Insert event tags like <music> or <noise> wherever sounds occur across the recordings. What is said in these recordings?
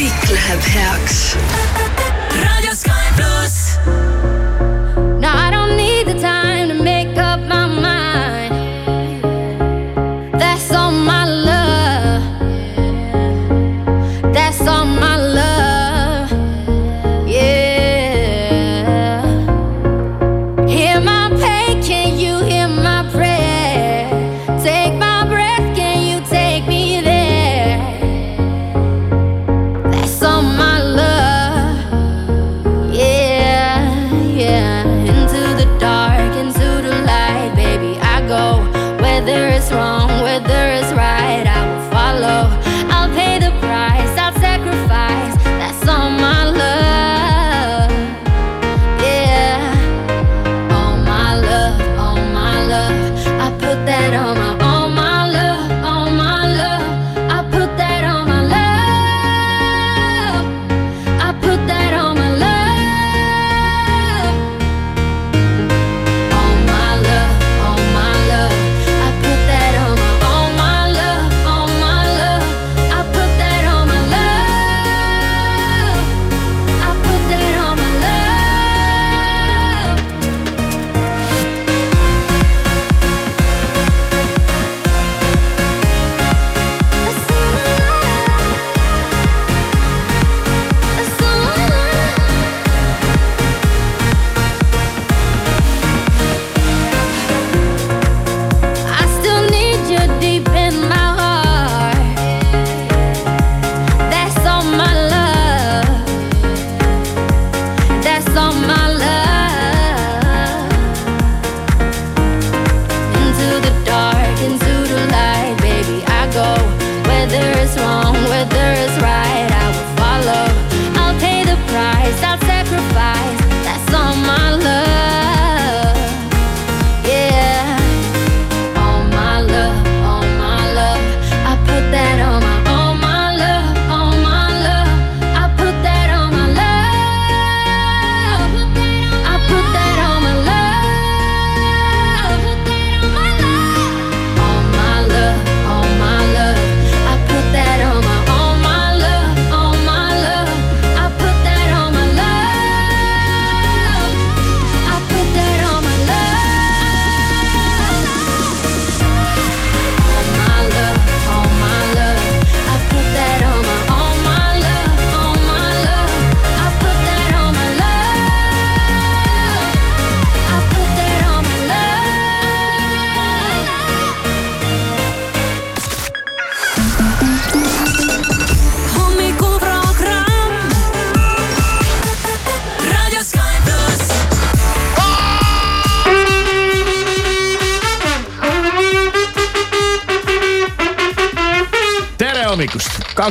kõik läheb heaks.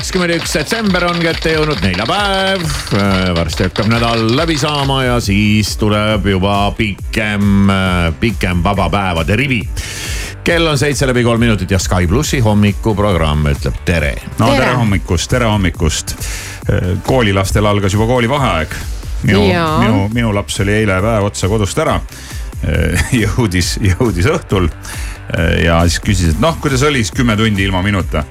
Kakskümmend üks detsember on kätte jõudnud neljapäev. varsti hakkab nädal läbi saama ja siis tuleb juba pikem, pikem vabapäevade rivi. kell on seitse läbi kolm minutit ja Sky plussi hommikuprogramm ütleb tere. no tere, Tere. tere hommikust, tere hommikust. koolilastel algas juba koolivaheaeg. minu, minu, minu laps oli eile päev otsa kodust ära. <laughs> jõudis, jõudis õhtul ja siis küsis, et noh, kuidas oli siis kümme tundi ilma minuta.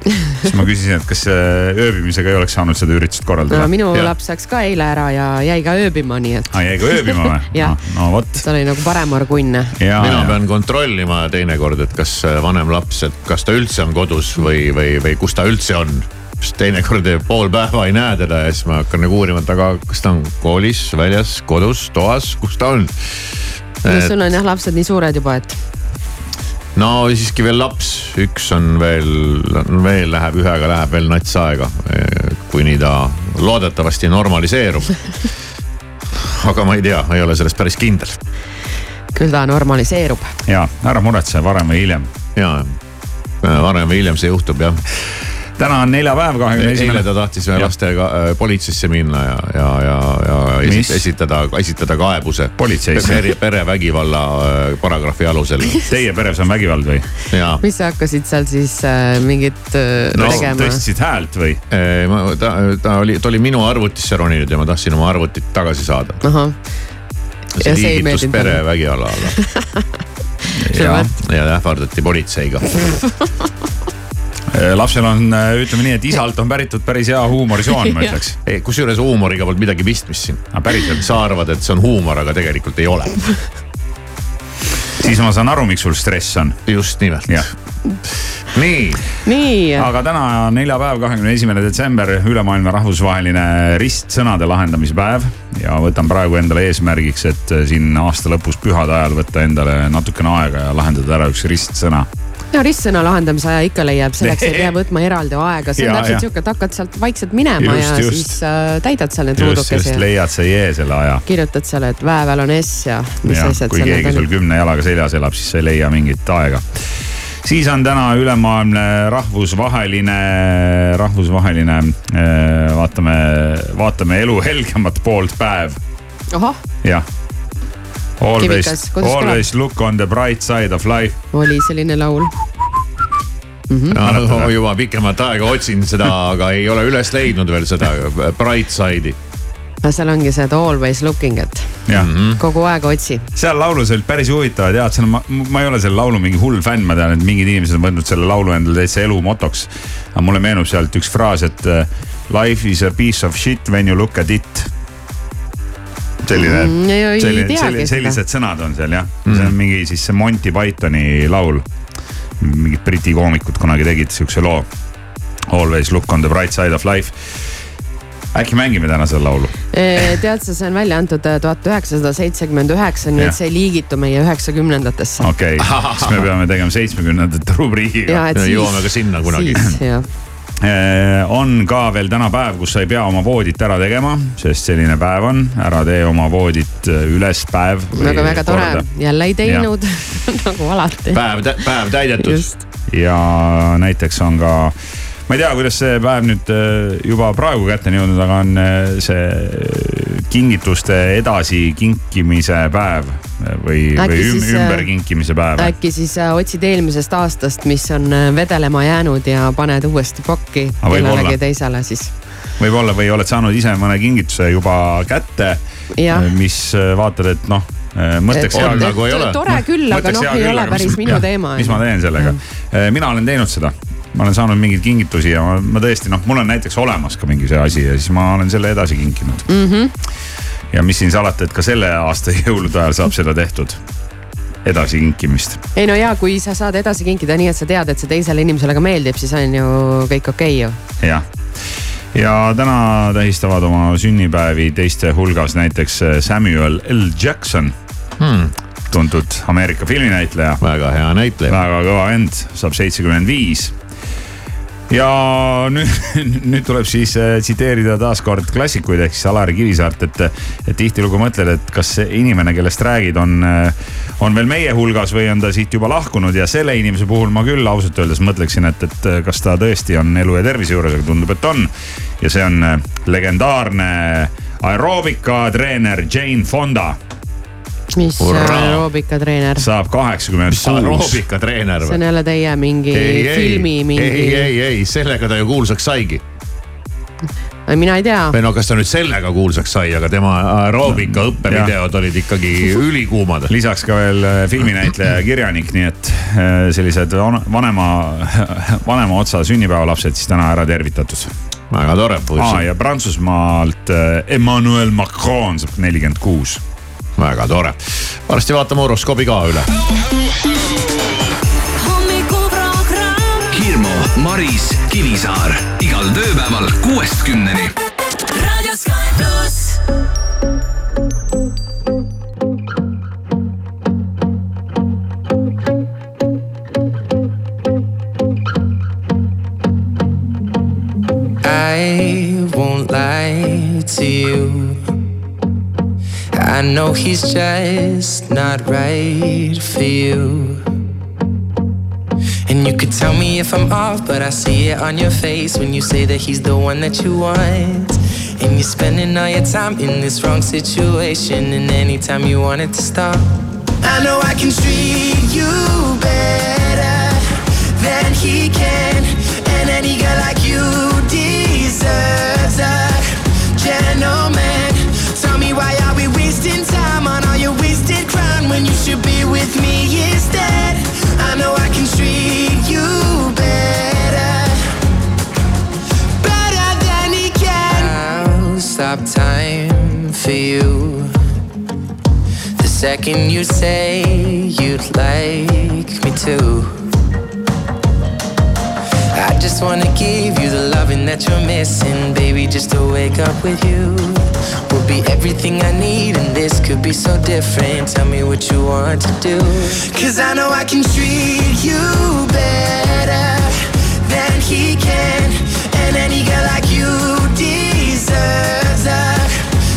siis ma küsisin, et kas äh, ööbimisega ei oleks saanud seda üritust korraldada. no minu Ja- laps läks ka eile ära ja jäi ka ööbima, nii et aa, jäi ka ööbima või? <laughs> No vot. see oli nagu parem orgunn. ja, mina pean kontrollima teinekord, et kas vanem laps, et kas ta üldse on kodus või, või, või kus ta üldse on. sest teinekord pool päeva ei näe teda ja siis ma hakkan nagu uurima, et aga kas ta on koolis, väljas, kodus, toas, kus ta on. no sul on jah lapsed nii suured juba, et no siiski veel laps, üks on veel, veel läheb, ühega läheb veel nats aega, kuni ta loodetavasti normaliseerub. aga ma ei tea, ei ole selles päris kindel küll ta normaliseerub. ja ära muretse, varem või hiljem. ja varem või hiljem see juhtub jah. Täna on neljapäev, kahekümne eile esimene. ta tahtis ühe lastega äh, politseisse minna ja, ja, ja, ja esit, esitada, esitada kaebuse. Politseisse? pere, perevägivalla äh, paragrahvi alusel Teie peres on vägivald või? mis sa hakkasid seal siis äh, mingit äh, no tegema? tõstsid häält või? äh, ma, ta, ta oli, ta oli minu arvutisse roninud ja ma tahtsin oma arvutit tagasi saada. see Ja see ei liigitus perevägivalla alla ja, ja ähvardati politseiga. <laughs> lapsel on, ütleme nii, et isalt on päritud päris hea huumorisoon, ma <laughs> ütleks. kusjuures huumoriga polnud midagi pistmist siin. aga päriselt, sa arvad, et see on huumor, aga tegelikult ei ole. siis ma saan aru, miks sul stress on. just nimelt nii, nii, aga täna on neljapäev, kahekümne esimene detsember, ülemaailmne rahvusvaheline ristsõnade lahendamise päev. ja võtan praegu endale eesmärgiks, et siin aasta lõpus pühade ajal võtta endale natukene aega ja lahendada ära üks ristsõna. No ristsõna lahendamise aja ikka leiab, selleks ei <laughs> pea võtma eraldi aega, see on Ja, ja. täpselt sihuke, et hakkad sealt vaikselt minema Just, ja just. siis äh, täidad seal just, ruudukesi ja leiad sa jee selle aja. kirjutad seal, et väeval on S ja mis jah, asjad kui keegi need sul kümne jalaga seljas elab, siis sa ei leia mingit aega. siis on täna ülemaailmne rahvusvaheline, rahvusvaheline, vaatame, vaatame elu helgemat poolt päev, jah. Always always look on the bright side of life. oli selline laul. no, juba pikemat aega otsin seda, aga ei ole üles leidnud veel seda bright side'i. no seal ongi see, et always looking, et jah mm -hmm., kogu aeg otsi. seal laulus olid päris huvitavad ja, et seal ma, ma ei ole selle laulu mingi hull fänn, ma tean, et mingid inimesed on võtnud selle laulu endale täitsa elu motoks. aga mulle meenub sealt üks fraas, et äh, life is a piece of shit when you look at it. Selline Mm, selline, selline, sellised sõnad on seal jah mm., see on mingi siis see Monty Pythoni laul. mingid Briti koomikud kunagi tegid siukse loo. Always look on the bright side of life. äkki mängime täna seda laulu? tead sa, see on välja antud äh, tuhat üheksasada seitsekümmend üheksa, nii et see ei liigitu meie üheksakümnendatesse. okei okay., siis me peame tegema seitsmekümnendate rubriigiga jõuame ka sinna kunagi. siis jah, on ka veel täna päev, kus sa ei pea oma voodit ära tegema, sest selline päev on, ära tee oma voodit eh, üles päev. väga, väga tore, jälle ei teinud <laughs> nagu alati. päev, päev täidetud. ja näiteks on ka, ma ei tea, kuidas see päev nüüd eh, juba praegu kätte on jõudnud, aga on eh, see kingituste edasi kinkimise päev või, või üm, siis, äh, ümberkinkimise päev. äkki siis äh, otsid eelmisest aastast, mis on äh, vedelema jäänud ja paned uuesti pakki Aga olla. kellelegi teisele siis. võib-olla või oled saanud ise mõne kingituse juba kätte, mis vaatad, et noh, mõtleks on hea- nagu ei ole. tore küll, aga noh, ei ole aga päris minu teema. mis ma teen sellega? mina olen teinud seda, ma olen saanud mingeid kingitusi ja ma, ma tõesti noh, mul on näiteks olemas ka mingi see asi ja siis ma olen selle edasi kinkinud mm. Mhm. -hmm. ja mis siin salata, et ka selle aasta <laughs> jõulude ajal saab seda tehtud. edasi kinkimist, ei no ja kui sa saad edasi kinkida nii, et sa tead, et see teisele inimesele ka meeldib, siis on ju kõik okei ju. jah. ja täna tähistavad oma sünnipäevi teiste hulgas näiteks Samuel L Jackson Hmm, tuntud Ameerika filminäitleja väga hea näitleja. väga kõva vend, saab seitsekümmend viis. Ja nüüd, nüüd tuleb siis äh, tsiteerida taaskord klassikuid ehk siis Alari Kivisaart, et, et tihtilugu mõtled, et kas see inimene, kellest räägid, on, on veel meie hulgas või on ta siit juba lahkunud ja selle inimese puhul ma küll ausalt öeldes mõtleksin, et, et kas ta tõesti on elu ja tervise juures, aga tundub, et on. ja see on äh, legendaarne aeroobikatreener Jane Fonda, mis Hurraa! aeroobikatreener, saab kaheksakümmend kuus aeroobikatreener see või on? jälle teie mingi ei, ei, filmi ei, mingi, ei, ei, sellega ta ju kuulsaks saigi. mina ei tea. või no kas ta nüüd sellega kuulsaks sai, aga tema aeroobika õppevideod olid ikkagi ülikuumad. <laughs> lisaks ka veel äh, filminäitleja ja kirjanik, nii et äh, sellised van- vanema, <laughs> vanema otsa sünnipäevalapsed siis täna ära tervitatud. väga tore aa ja Prantsusmaalt äh, Emmanuel Macron saab nelikümmend kuus. Väga tore. varsti vaatame horoskoobi ka üle. Hirmu, Maris, Kivisaar igal tööpäeval kuuest kümneni. Raadio Sky pluss. I won't lie to you. I know he's just not right for you. And you could tell me if I'm off, but I see it on your face when you say that he's the one that you want. And you're spending all your time in this wrong situation, and anytime you want it to stop. I know I can treat you better than he can, and any girl like you deserves a gentleman. you be with me instead? I know I can treat you better, better than he can. I'll stop time for you. The second you say you'd like me to. I just wanna give you the loving that you're missing, baby. Just to wake up with you will be everything I need, and this could be so different. Tell me what you want to do. Cause I know I can treat you better than he can, and any girl like you deserves a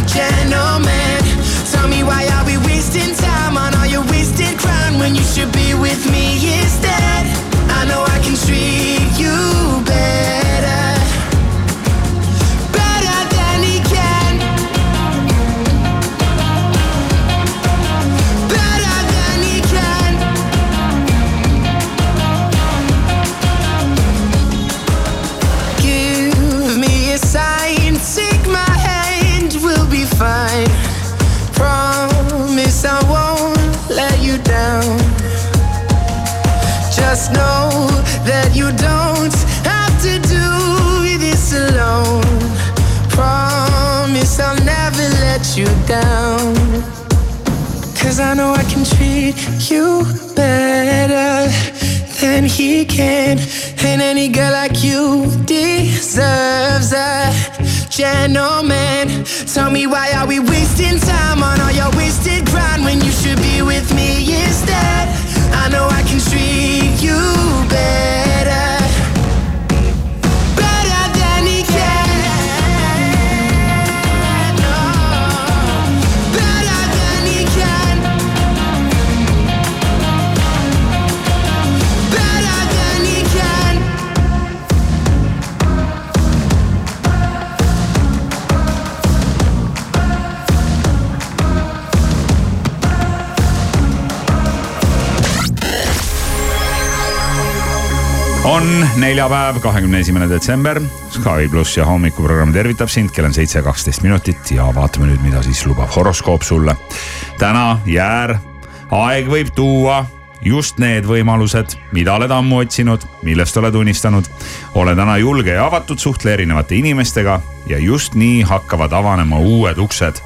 gentleman. Tell me why are we wasting time on all your wasted crown when you should be I know I can treat you better than he can. And any girl like you deserves a gentleman. Tell me why are we wasting time on all your wasted grind when you should be with me instead? I know I can treat you better. On neljapäev, kahekümne esimene detsember. Sky pluss ja hommikuprogramm tervitab sind, kell on seitse kaksteist minutit ja vaatame nüüd, mida siis lubab horoskoop sulle. täna jäär, aeg võib tuua just need võimalused, mida oled ammu otsinud, millest oled unistanud. ole täna julge ja avatud, suhtle erinevate inimestega ja just nii hakkavad avanema uued uksed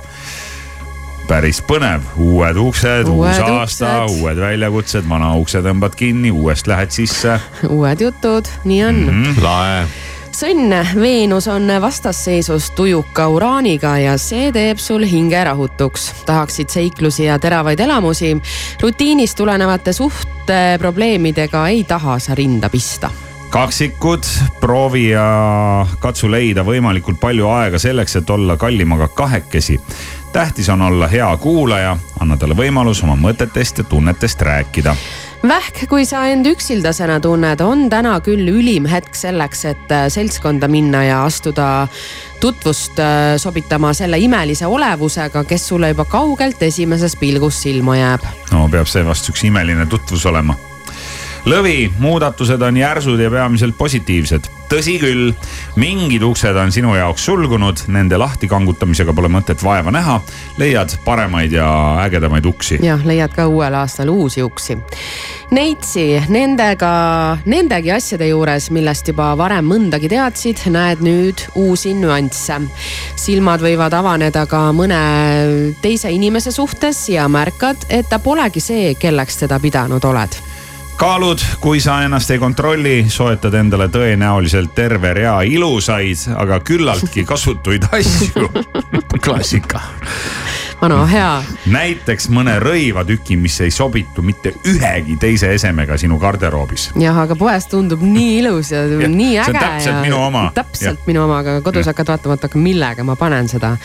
päris põnev, uued uksed, uus aasta, uued väljakutsed, vana ukse tõmbad kinni, uuest lähed sisse <laughs> uued jutud, nii on mm.. Mhm. lae. sõnn, Veenus on vastasseisus tujuka uraaniga ja see teeb sul hinge rahutuks. tahaksid seiklusi ja teravaid elamusi. rutiinist tulenevate suhteprobleemidega ei taha sa rinda pista kaksikud, proovi ja katsu leida võimalikult palju aega selleks, et olla kallimaga kahekesi. Tähtis on olla hea kuulaja, anna talle võimalus oma mõtetest ja tunnetest rääkida. vähk, kui sa end üksildasena tunned, on täna küll ülim hetk selleks, et äh, seltskonda minna ja astuda tutvust äh, sobitama selle imelise olevusega, kes sulle juba kaugelt esimesest pilgust silma jääb. no peab seevastu üks imeline tutvus olema. lõvi, muudatused on järsud ja peamiselt positiivsed. tõsi küll, mingid uksed on sinu jaoks sulgunud, nende lahtikangutamisega pole mõtet vaeva näha. leiad paremaid ja ägedamaid uksi. jah, leiad ka uuel aastal uusi uksi. Neitsi, nendega, nendegi asjade juures, millest juba varem mõndagi teadsid, näed nüüd uusi nüansse. silmad võivad avaneda ka mõne teise inimese suhtes ja märkad, et ta polegi see, kelleks teda pidanud oled kaalud, kui sa ennast ei kontrolli, soetad endale tõenäoliselt terve rea ilusaid, aga küllaltki kasutuid <laughs> asju. klassika. vana hea, näiteks mõne rõivatüki, mis ei sobitu mitte ühegi teise esemega sinu garderoobis. jah, aga poes tundub nii ilus ja, ja nii see on äge. täpselt minu oma. täpselt minu oma, aga kodus Jah. hakkad vaatama, et aga millega ma panen seda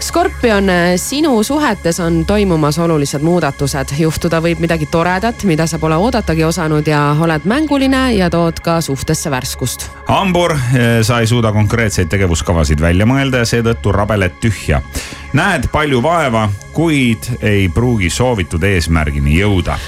Skorpion, sinu suhetes on toimumas olulised muudatused, juhtuda võib midagi toredat, mida sa pole oodatagi osanud ja oled mänguline ja tood ka suhtesse värskust. hambur, sa ei suuda konkreetseid tegevuskavasid välja mõelda ja seetõttu rabeled tühja. näed palju vaeva, kuid ei pruugi soovitud eesmärgini jõuda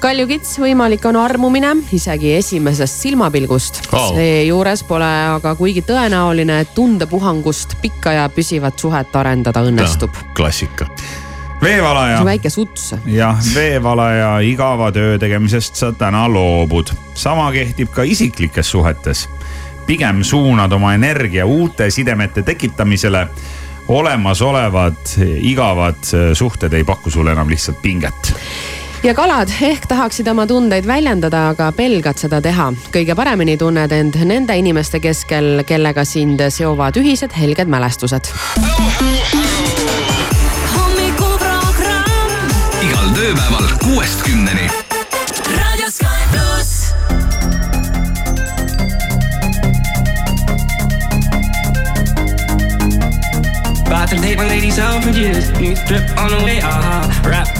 kaljukits, võimalik on armumine isegi esimesest silmapilgust Oh. seejuures pole aga kuigi tõenäoline, et tundepuhangust pikka ja püsivat suhet arendada õnnestub. klassika. veevalaja väike suts. jah, veevalaja igava töö tegemisest sa täna loobud. sama kehtib ka isiklikes suhetes. pigem suunad oma energia uute sidemete tekitamisele. olemasolevad igavad suhted ei paku sulle enam lihtsalt pinget ja kalad ehk tahaksid oma tundeid väljendada, aga pelgad seda teha. kõige paremini tunned end nende inimeste keskel, kellega sind seovad ühised helged mälestused. hommikuprogramm igal tööpäeval kuuest kümneni. Raadio Sky pluss. About to take my ladies out for years. New drip on the way, aha. Rap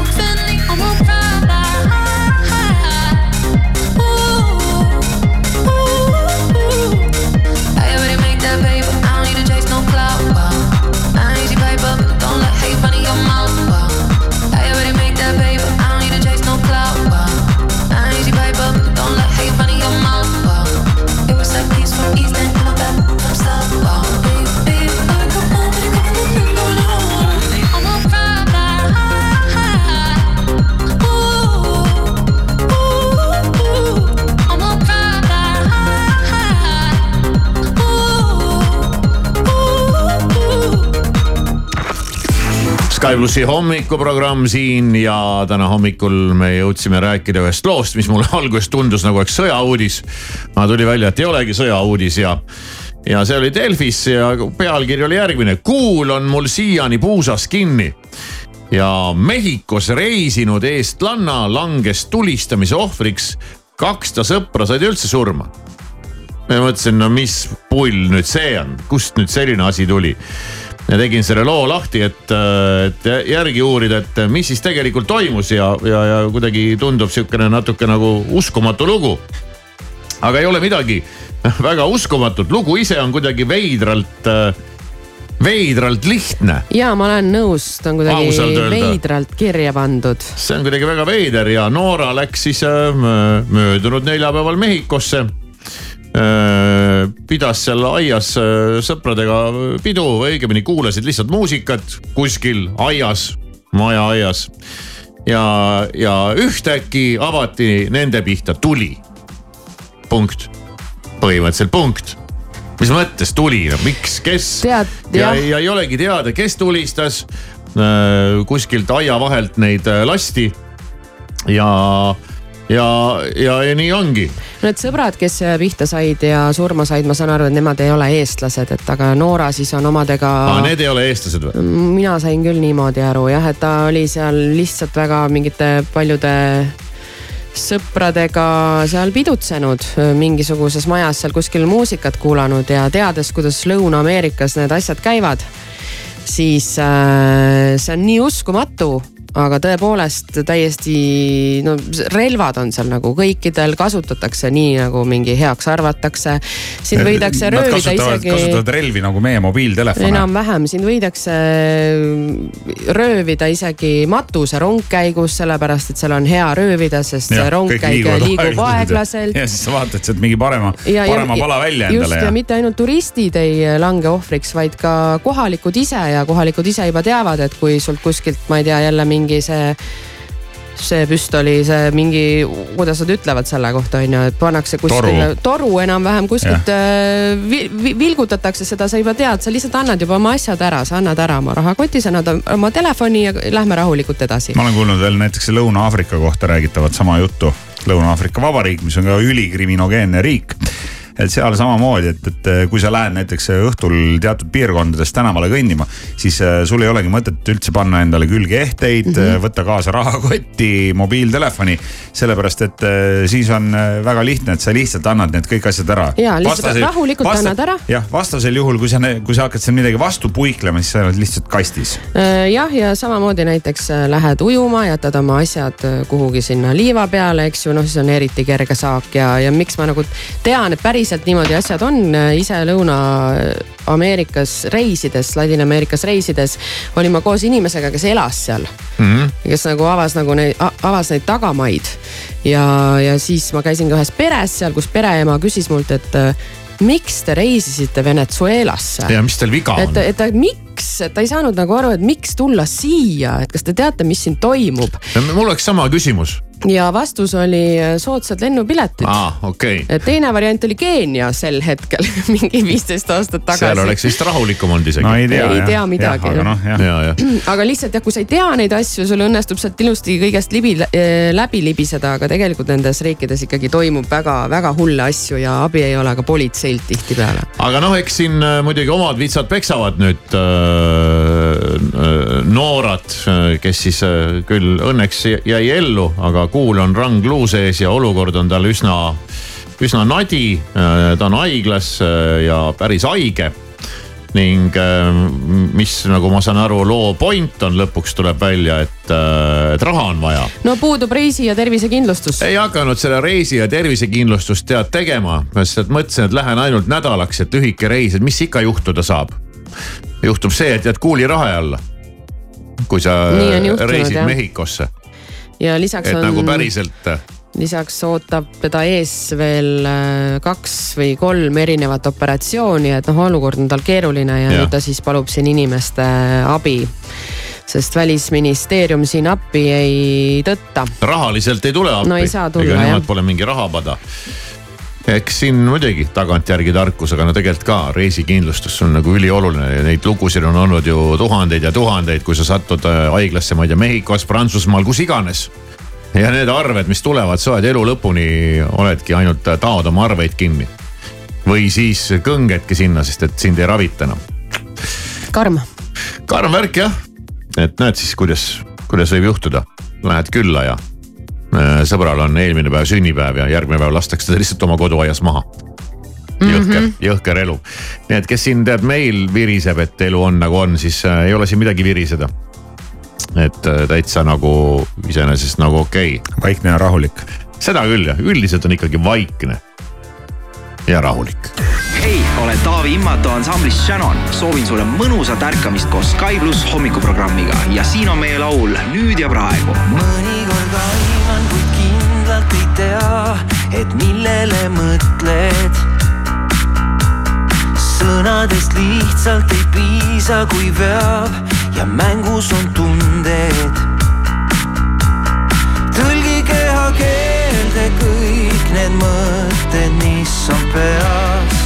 Plussi hommikuprogramm siin ja täna hommikul me jõudsime rääkida ühest loost, mis mulle <laughs> alguses tundus nagu üks sõjauudis. aga tuli välja, et ei olegi sõjauudis ja, ja see oli Delfis ja pealkiri oli järgmine. kuul on mul siiani puusas kinni ja Mehhikos reisinud eestlanna langes tulistamise ohvriks. kaks ta sõpra said üldse surma ja mõtlesin, no mis pull nüüd see on, kust nüüd selline asi tuli. Ja tegin selle loo lahti, et, et järgi uurida, et mis siis tegelikult toimus ja, ja, ja kuidagi tundub sihukene natuke nagu uskumatu lugu. aga ei ole midagi <laughs> väga uskumatut, lugu ise on kuidagi veidralt, veidralt lihtne ja ma olen nõus, ta on kuidagi veidralt kirja pandud. see on kuidagi väga veider ja Noora läks siis äh, möödunud neljapäeval Mehhikosse. Pidas seal aias äh, sõpradega pidu või õigemini kuulasid lihtsalt muusikat kuskil aias, maja aias. ja, ja ühtäkki avati nende pihta tuli. punkt, põhimõtteliselt punkt mis mõttes tuli, no miks, kes? Tead, ja, jah. ja ei olegi teada, kes tulistas. kuskilt aia vahelt neid äh, lasti. ja, ja, ja, ja nii ongi. Need sõbrad, kes pihta said ja surma said, ma saan aru, et nemad ei ole eestlased, et aga Noora siis on omadega. Need ei ole eestlased või? mina sain küll niimoodi aru jah, et ta oli seal lihtsalt väga mingite paljude sõpradega seal pidutsenud mingisuguses majas seal kuskil muusikat kuulanud ja teades, kuidas Lõuna-Ameerikas need asjad käivad, siis äh, see on nii uskumatu aga tõepoolest täiesti no relvad on seal nagu kõikidel kasutatakse nii nagu mingi heaks arvatakse. sind võidakse Nad röövida isegi. kasutavad relvi nagu meie mobiiltelefone. enam-vähem, sind võidakse röövida isegi matusarong käigus, sellepärast et seal on hea röövida, sest see rong käib, liigub aeglaselt. ja siis sa vaatad sealt mingi parema, ja, parema ja, pala välja just, endale ja ja mitte ainult turistid ei lange ohvriks, vaid ka kohalikud ise ja kohalikud ise juba teavad, et kui sult kuskilt, ma ei tea, jälle mingi see see püstoli, see mingi, kuidas nad ütlevad selle kohta on ju, et pannakse kuskile Toru. toru enam-vähem kuskilt äh, vi, vi, vilgutatakse seda, sa juba tead, sa lihtsalt annad juba oma asjad ära, sa annad ära oma rahakotis, annad oma telefoni ja lähme rahulikult edasi. ma olen kuulnud veel näiteks Lõuna-Aafrika kohta räägitavat sama juttu. Lõuna-Aafrika Vabariik, mis on ka ülikriminogeenne riik et seal samamoodi, et, et kui sa lähed näiteks õhtul teatud piirkondades tänavale kõndima, siis äh, sul ei olegi mõtet üldse panna endale külge ehteid mm, -hmm. võtta kaasa rahakotti, mobiiltelefoni. sellepärast, et äh, siis on väga lihtne, et sa lihtsalt annad need kõik asjad ära. ja lihtsalt rahulikult vasta, annad ära. jah, vastasel juhul, kui sa, kui sa hakkad seal midagi vastu puiklema, siis sa oled lihtsalt kastis. jah, ja samamoodi näiteks lähed ujuma, jätad oma asjad kuhugi sinna liiva peale, eks ju, noh, siis on eriti kerge saak ja, ja miks ma nagu tean, et päris päriselt niimoodi asjad on, ise Lõuna-Ameerikas reisides, Ladina-Ameerikas reisides olin ma koos inimesega, kes elas seal mm. -hmm. kes nagu avas nagu neid, avas neid tagamaid. ja, ja siis ma käisin ka ühes peres seal, kus pereema küsis mult, et miks te reisisite Venezuelasse? ja mis teil viga on? et, et miks, et ta ei saanud nagu aru, et miks tulla siia, et kas te teate, mis siin toimub? mul oleks sama küsimus ja vastus oli äh, soodsad lennupiletid ah,. Okay. teine variant oli Keenia sel hetkel <laughs> mingi viisteist aastat tagasi. seal oleks vist rahulikum olnud isegi. no ei tea, ei tea midagi. aga, no, <clears throat> aga lihtsalt jah, kui sa ei tea neid asju, sul õnnestub sealt ilusti kõigest libi, läbi libiseda, aga tegelikult nendes riikides ikkagi toimub väga-väga hulle asju ja abi ei ole ka politseilt tihtipeale. aga noh, eks siin äh, muidugi omad vitsad peksavad nüüd äh, noorad, kes siis äh, küll õnneks jäi ellu, aga kuul on rang luu sees ja olukord on tal üsna, üsna nadi. ta on haiglas äh, ja päris haige ning äh, mis, nagu ma saan aru, loo point on lõpuks tuleb välja, et, äh, et raha on vaja. no puudub reisi ja tervisekindlustus. ei hakanud selle reisi ja tervisekindlustust tead tegema, ma lihtsalt mõtlesin, et lähen ainult nädalaks, et lühike reis, et mis ikka juhtuda saab. juhtub see, et jääd kuulirahe alla. kui sa reisid jah. Mehhikosse ja lisaks et on. nagu päriselt. lisaks ootab teda ees veel äh, kaks või kolm erinevat operatsiooni, et noh, olukord on tal keeruline ja, ja nüüd ta siis palub siin inimeste abi sest välisministeerium siin appi ei tõtta. rahaliselt ei tule appi. no ei saa tulla jah. Nemad pole mingi rahapada eks siin muidugi tagantjärgi tarkus, aga no tegelikult ka reisikindlustus on nagu ülioluline ja neid lugusid on olnud ju tuhandeid ja tuhandeid, kui sa satud äh, haiglasse, ma ei tea, Mehhikos, Prantsusmaal, kus iganes. ja need arved, mis tulevad, sa oled elu lõpuni, oledki ainult äh, taod oma arveid kinni. või siis kõngedki sinna, sest et sind ei ravita enam. karm. karm värk jah, et näed siis, kuidas, kuidas võib juhtuda, lähed külla ja sõbral on eelmine päev sünnipäev ja järgmine päev lastakse ta lihtsalt oma koduaias maha. jõhker mm, -hmm. jõhker elu. nii et kes siin tead meil viriseb, et elu on nagu on, siis äh, ei ole siin midagi viriseda. et äh, täitsa nagu iseenesest nagu okei okay.. vaikne ja rahulik. seda küll jah, üldiselt on ikkagi vaikne ja rahulik hei, olen Taavi Immato ansamblist Shannon. soovin sulle mõnusat ärkamist koos Sky pluss hommikuprogrammiga ja siin on meie laul Nüüd ja praegu. mõnikord aiman, et millele mõtled. sõnadest lihtsalt ei piisa, kui veab ja mängus on tunded. tõlgi kehakeelde kõik need mõtted, mis on peas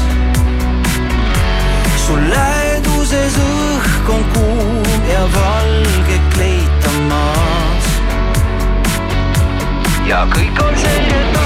sul läheduses õhk on kuum ja valge kleit on maas. ja kõik on selge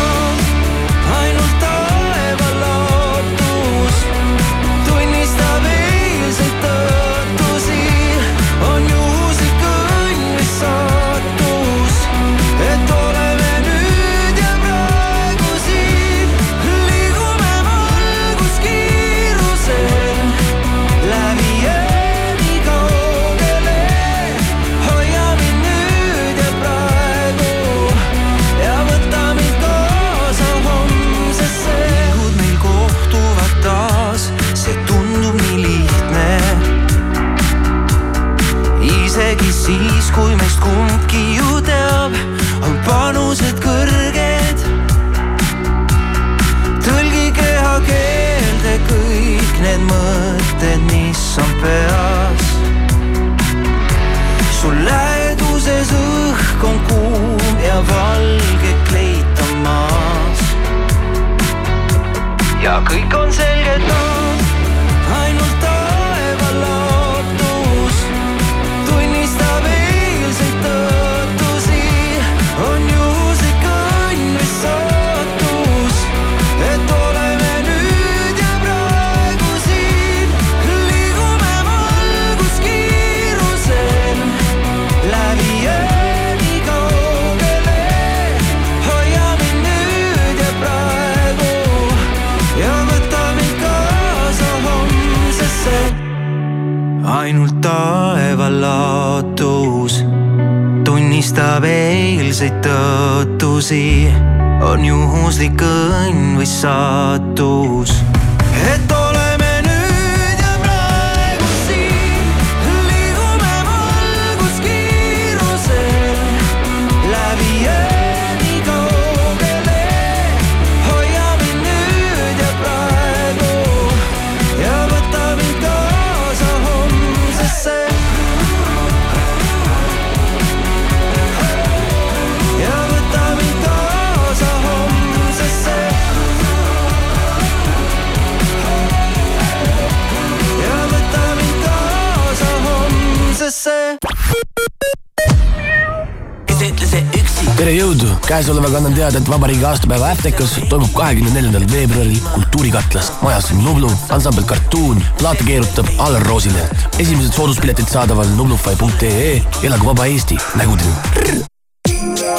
tere jõudu, käesolevaga annan teada, et vabariigi aastapäeva Äftekas toimub kahekümne neljandal veebruaril Kultuurikatlas. majas on Nublu, ansambel Cartoon, plaate keerutab Alar Roosile. esimesed sooduspiletid saadaval nublufy.ee, elagu vaba Eesti, nägudeni.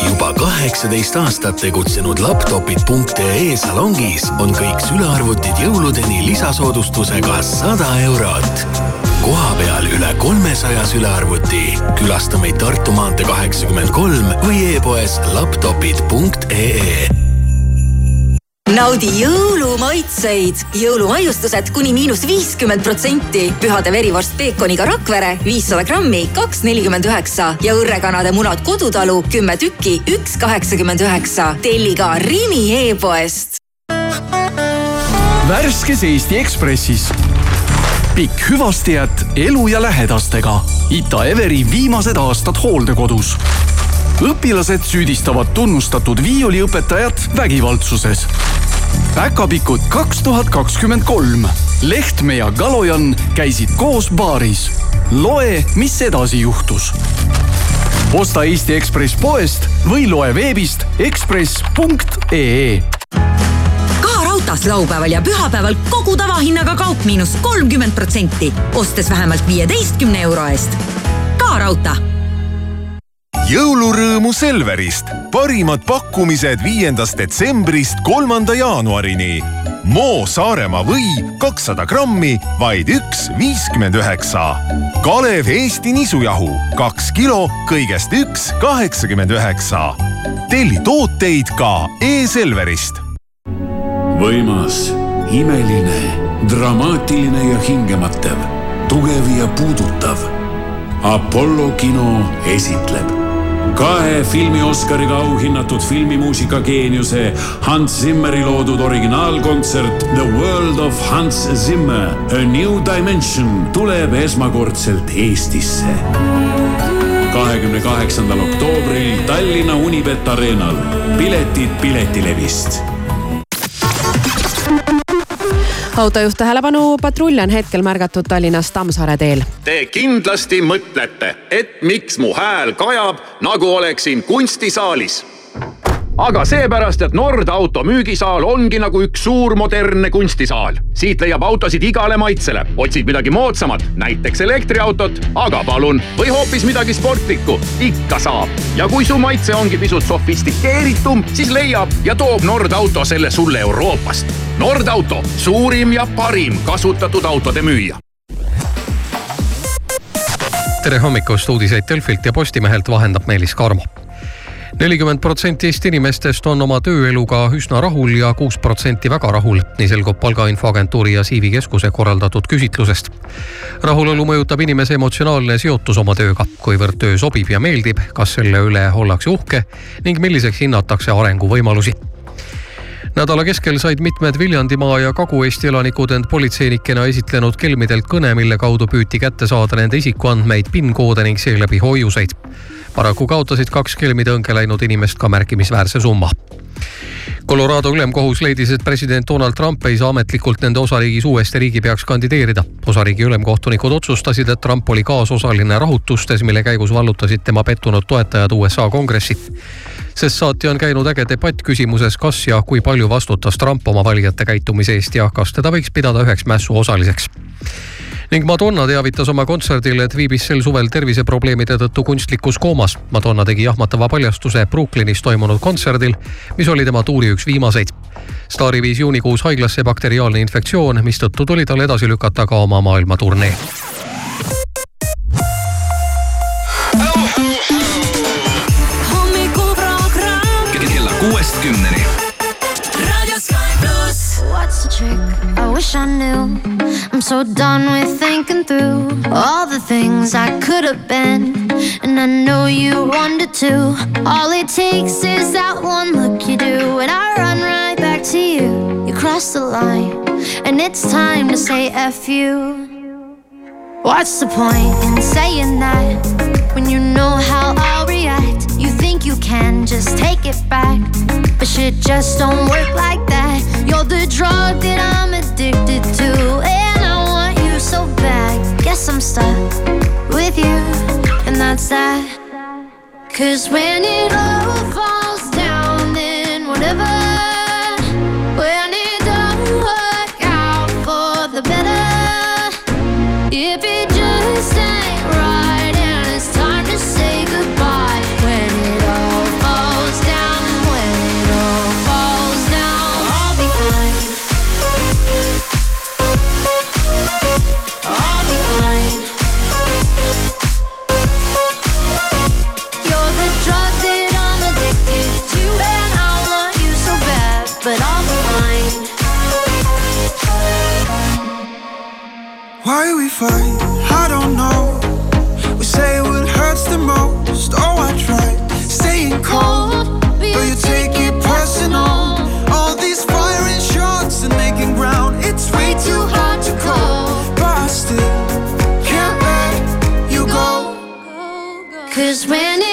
juba kaheksateist aastat tegutsenud laptopid.ee salongis on kõik sülearvutid jõuludeni lisasoodustusega sada eurot. Kohapeal üle kolmesaja sülearvuti. külasta meid Tartu maantee kaheksakümmend kolm või e-poes laptopid.ee naudi jõulumaitseid, jõulumaiustused kuni miinus viiskümmend protsenti. pühade verivorst peekoniga Rakvere viissada grammi, kaks nelikümmend üheksa ja õrrekanade munad Kodutalu kümme tükki, üks kaheksakümmend üheksa. telli ka Rimi e-poest. värskes Eesti Ekspressis. Pikk hüvastijät elu ja lähedastega. Ita Everi viimased aastad hooldekodus. õpilased süüdistavad tunnustatud viiuliõpetajat vägivaldsuses. päkapikud kaks tuhat kakskümmend kolm. Lehtme ja Kalojan käisid koos baaris. loe, mis edasi juhtus osta Eesti Ekspress poest või loe veebist ekspress.ee raudtees laupäeval ja pühapäeval kogu tavahinnaga kaup miinus kolmkümmend protsenti, ostes vähemalt viieteistkümne euro eest. ka raudtee jõulurõõmu Selverist, parimad pakkumised viiendast detsembrist kolmanda jaanuarini. Moo Saaremaa või kakssada grammi, vaid üks viiskümmend üheksa. Kalev Eesti nisujahu kaks kilo, kõigest üks kaheksakümmend üheksa. telli tooteid ka e-Selverist. võimas, imeline, dramaatiline ja hingematev, tugev ja puudutav. Apollo kino esitleb kahe filmi Oscariga auhinnatud filmimuusika geeniuse Hans Zimmeri loodud originaalkontsert The World of Hans Zimmer A New Dimension tuleb esmakordselt Eestisse. kahekümne kaheksandal oktoobril Tallinna Unibet Arenal. piletid Piletilevist autojuht tähelepanu, patrull on hetkel märgatud Tallinnas Tammsaare teel. Te kindlasti mõtlete, et miks mu hääl kajab, nagu oleksin kunstisaalis. Aga seepärast, et Nord auto müügisaal ongi nagu üks suur modernne kunstisaal. siit leiab autosid igale maitsele, otsid midagi moodsamat, näiteks elektriautot, aga palun, või hoopis midagi sportlikku, ikka saab. ja kui su maitse ongi pisut sofistikeeritum, siis leiab ja toob Nord auto selle sulle Euroopast. Nord auto, suurim ja parim kasutatud autode müüja tere hommikust, uudiseid Delfilt ja Postimehelt vahendab Meelis Karmo nelikümmend protsenti Eesti inimestest on oma tööeluga üsna rahul ja kuus protsenti väga rahul, nii selgub Palgainfoagentuuri ja Siivi keskuse korraldatud küsitlusest. rahulolu mõjutab inimese emotsionaalne seotus oma tööga, kuivõrd töö sobib ja meeldib, kas selle üle ollakse uhke ning milliseks hinnatakse arenguvõimalusi nädala keskel said mitmed Viljandimaa ja Kagu-Eesti elanikud end politseinikena esitlenud kelmidelt kõne, mille kaudu püüti kätte saada nende isikuandmeid, PIN-koode ning seeläbi hoiuseid. Paraku kaotasid kaks kelmide õnge läinud inimest ka märkimisväärse summa Colorado ülemkohus leidis, et president Donald Trump ei saa ametlikult nende osariigis uuesti riigipeaks kandideerida. osariigi ülemkohtunikud otsustasid, et Trump oli kaasosaline rahutustes, mille käigus vallutasid tema pettunud toetajad USA kongressi. sest saati on käinud äge debatt küsimuses, kas ja kui palju vastutas Trump oma valijate käitumise eest ja kas teda võiks pidada üheks mässu osaliseks ning Madonna teavitas oma kontserdil, et viibis sel suvel terviseprobleemide tõttu kunstlikus koomas. Madonna tegi jahmatava paljastuse Brooklynis toimunud kontserdil, mis oli tema tuuri üks viimaseid. staari viis juunikuus haiglasse bakteriaalne infektsioon, mistõttu tuli tal edasi lükata ka oma maailmaturnee. kella kuuest kümneni. What's the trick? I wish I knew. I'm so done with thinking through all the things I could have been. And I know you wanted to. All it takes is that one look you do, and I run right back to you. You cross the line, and it's time to say F you. What's the point in saying that when you know how? You think you can just take it back, but shit just don't work like that. You're the drug that I'm addicted to, and I want you so bad. Guess I'm stuck with you, and that's that. Cause when it all falls fight, I don't know. We say what hurts the most. Oh, I tried staying cold, but you take it personal. All these firing shots and making ground, it's way too hard to call. But I still can't let you go. Cause when it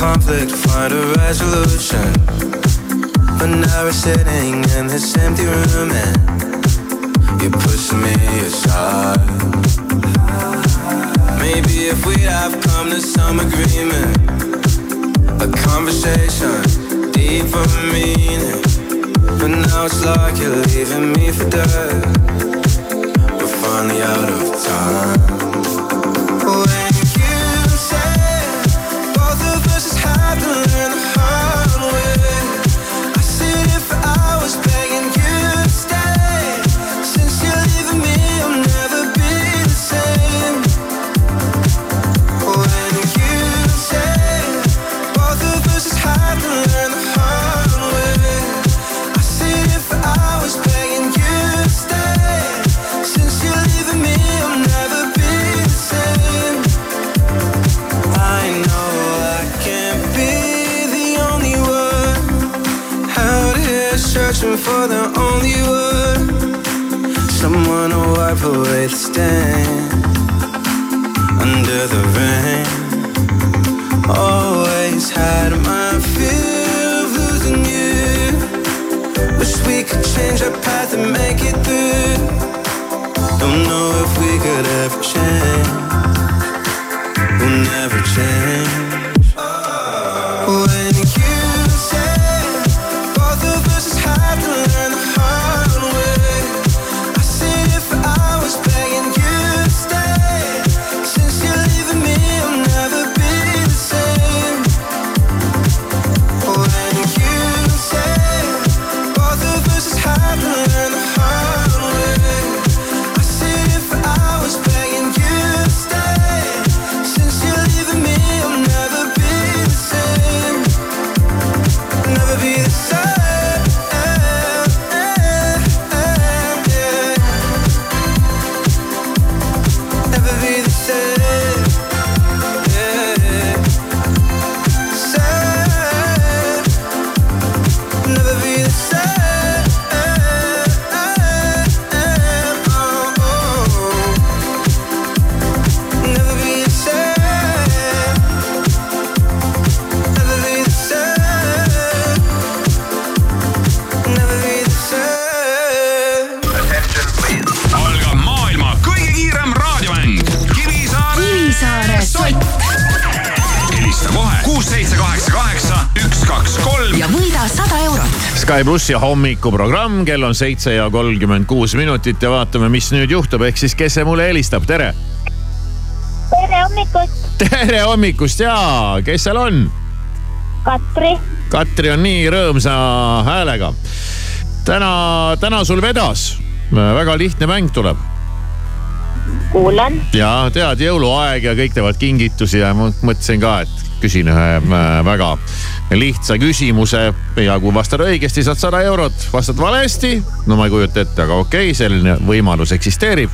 conflict, find a resolution. But now we're sitting in this empty room and you're pushing me aside. Maybe if we'd have come to some agreement, a conversation, deeper meaning. But now it's like you're leaving me for dead. We're finally out of time. When will never change. Oh. Sky plussi hommikuprogramm, kell on seitse ja kolmkümmend kuus minutit ja vaatame, mis nüüd juhtub, ehk siis kes see mulle helistab, tere. tere hommikust, tere hommikust ja kes seal on? Katri. Katri on nii rõõmsa häälega. täna, täna sul vedas, väga lihtne mäng tuleb kuulan. ja tead, jõuluaeg ja kõik teevad kingitusi ja ma mõtlesin ka, et küsin ühe äh, väga lihtsa küsimuse ja kui vastad õigesti, saad sada eurot, vastad valesti, no ma ei kujuta ette, aga okei okay,, selline võimalus eksisteerib.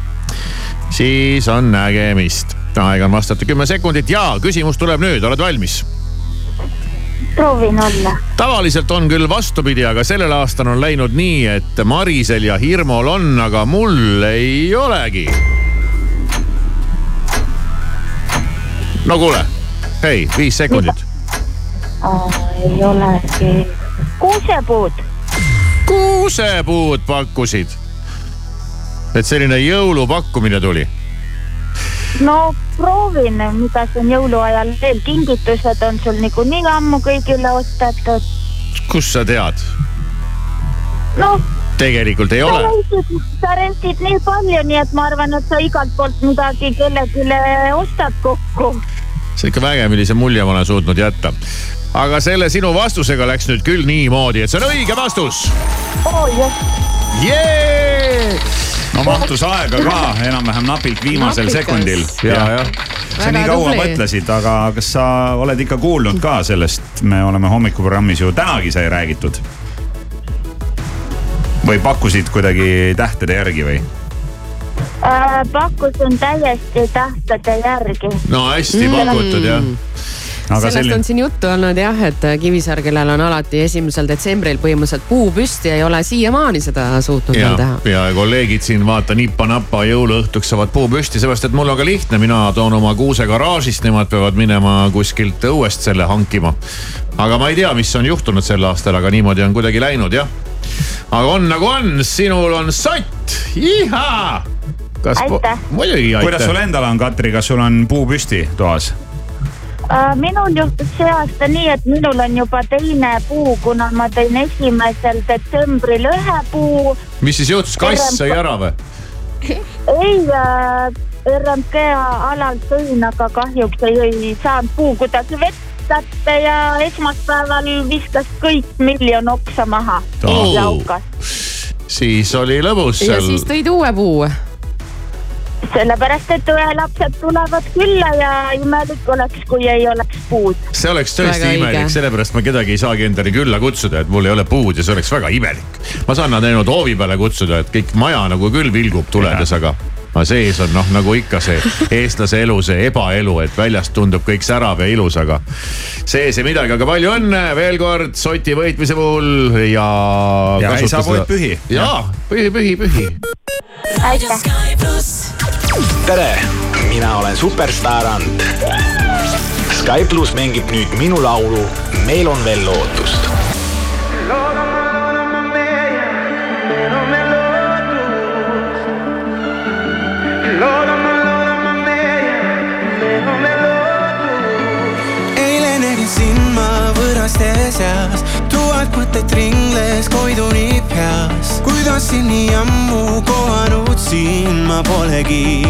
siis on nägemist, aega on vastata kümme sekundit ja küsimus tuleb nüüd, oled valmis? proovin olla. tavaliselt on küll vastupidi, aga sellel aastal on läinud nii, et Marisel ja Hirmol on, aga mul ei olegi. no kuule, hei, viis sekundit. Ei olegi. kuusepuud. kuusepuud pakkusid. et selline jõulupakkumine tuli. no proovin, mida siin jõuluajal veel, kingitused on sul niikuinii ammu kõigile ostetud. kust sa tead? noh, tegelikult ei sa ole. sa rentid nii palju, nii et ma arvan, et sa igalt poolt midagi kellelegi ostad kokku. see on ikka vägev, millise mulje ma olen suutnud jätta. Aga selle sinu vastusega läks nüüd küll niimoodi, et see on õige vastus. jah, Jee! no mahtus aega ka enam-vähem napilt viimasel Napikas. sekundil. Ja, jah. sa nii kaua tubli. mõtlesid, aga kas sa oled ikka kuulnud ka sellest, me oleme hommikuprogrammis ju tänagi sai räägitud. või pakkusid kuidagi tähtede järgi või? äh, pakkusin täiesti tähtede järgi. no hästi pakutud jah. Aga sellest selline on siin juttu olnud jah, et Kivisaar, kellel on alati esimesel detsembril põhimõtteliselt puu püsti, ei ole siiamaani seda suutnud ja veel teha., ja kolleegid siin vaata nippa-nappa jõuluõhtuks saavad puu püsti, seepärast et mul on ka lihtne, mina toon oma kuuse garaažist, nemad peavad minema kuskilt õuest selle hankima. aga ma ei tea, mis on juhtunud sel aastal, aga niimoodi on kuidagi läinud jah. aga on nagu on, sinul on sott, ihaa. Aitäh. muidugi kuidas sul aitäh. endal on, Katri, kas sul on puu püsti toas? Äh, minul juhtus see aasta nii, et minul on juba teine puu, kuna ma tõin esimesel detsembril ühe puu. mis siis juhtus, kass sai ära või? <laughs> ei äh,, RMK alal tõin, aga kahjuks ei, ei saanud puu kuidagi vett kätte ja esmaspäeval viskas kõik miljon oksa maha Oh. laukas. siis oli lõbus ja seal siis. tõid uue puu. sellepärast, et õelapsed tulevad külla ja imelik oleks, kui ei oleks puud. see oleks tõesti Väga imelik, sellepärast ma kedagi ei saagi endale külla kutsuda, et mul ei ole puud ja see oleks väga imelik. ma saan nad ainult hoovi peale kutsuda, et kõik maja nagu küll vilgub tuledes, aga aga sees on noh, nagu ikka see eestlase elu, see ebaelu, et väljast tundub kõik särav ja ilus, aga sees ei midagi, aga palju õnne veel kord soti võitmise puhul ja. ja häisapood pühi. ja, pühi, pühi, pühi. tere, mina olen superstaar Ant. Sky pluss mängib nüüd minu laulu Meil on veel lootust võõraste seas, tuhat mõtet ringles koiduni peas. kuidas siin nii ammu kohanud siin ma polegi.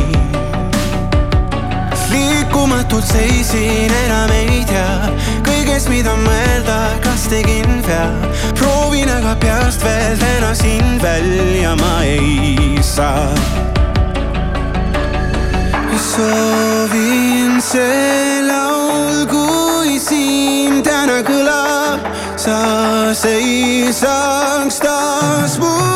liikumatult seisin, enam ei tea kõigest, mida mõelda, kas tegin vea. proovin aga peast veel täna sind välja ma ei saa soovin see laul, kui siin täna kõlab, sa seisaks taas mu kõrval.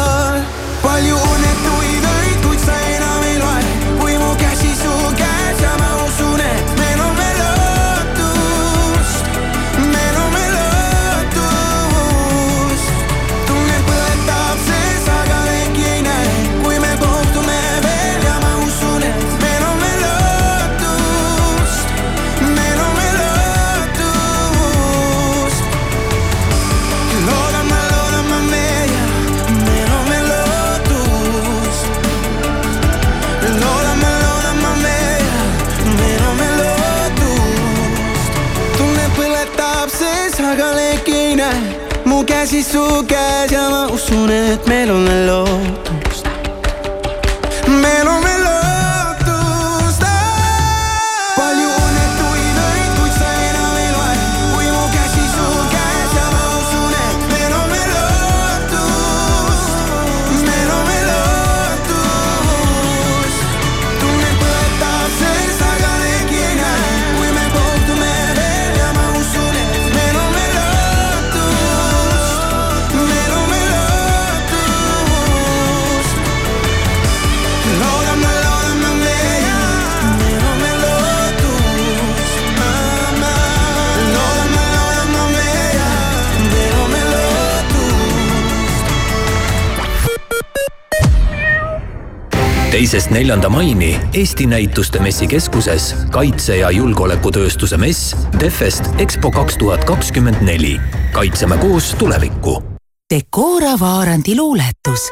Ma usun, et meil on veel lootust. Teisest neljanda maini Eesti Näituste Messikeskuses kaitse- ja julgeolekutööstuse mess Defest EXPO kaks tuhat kakskümmend neli. kaitseme koos tulevikku. Decora Vaarandi luuletus,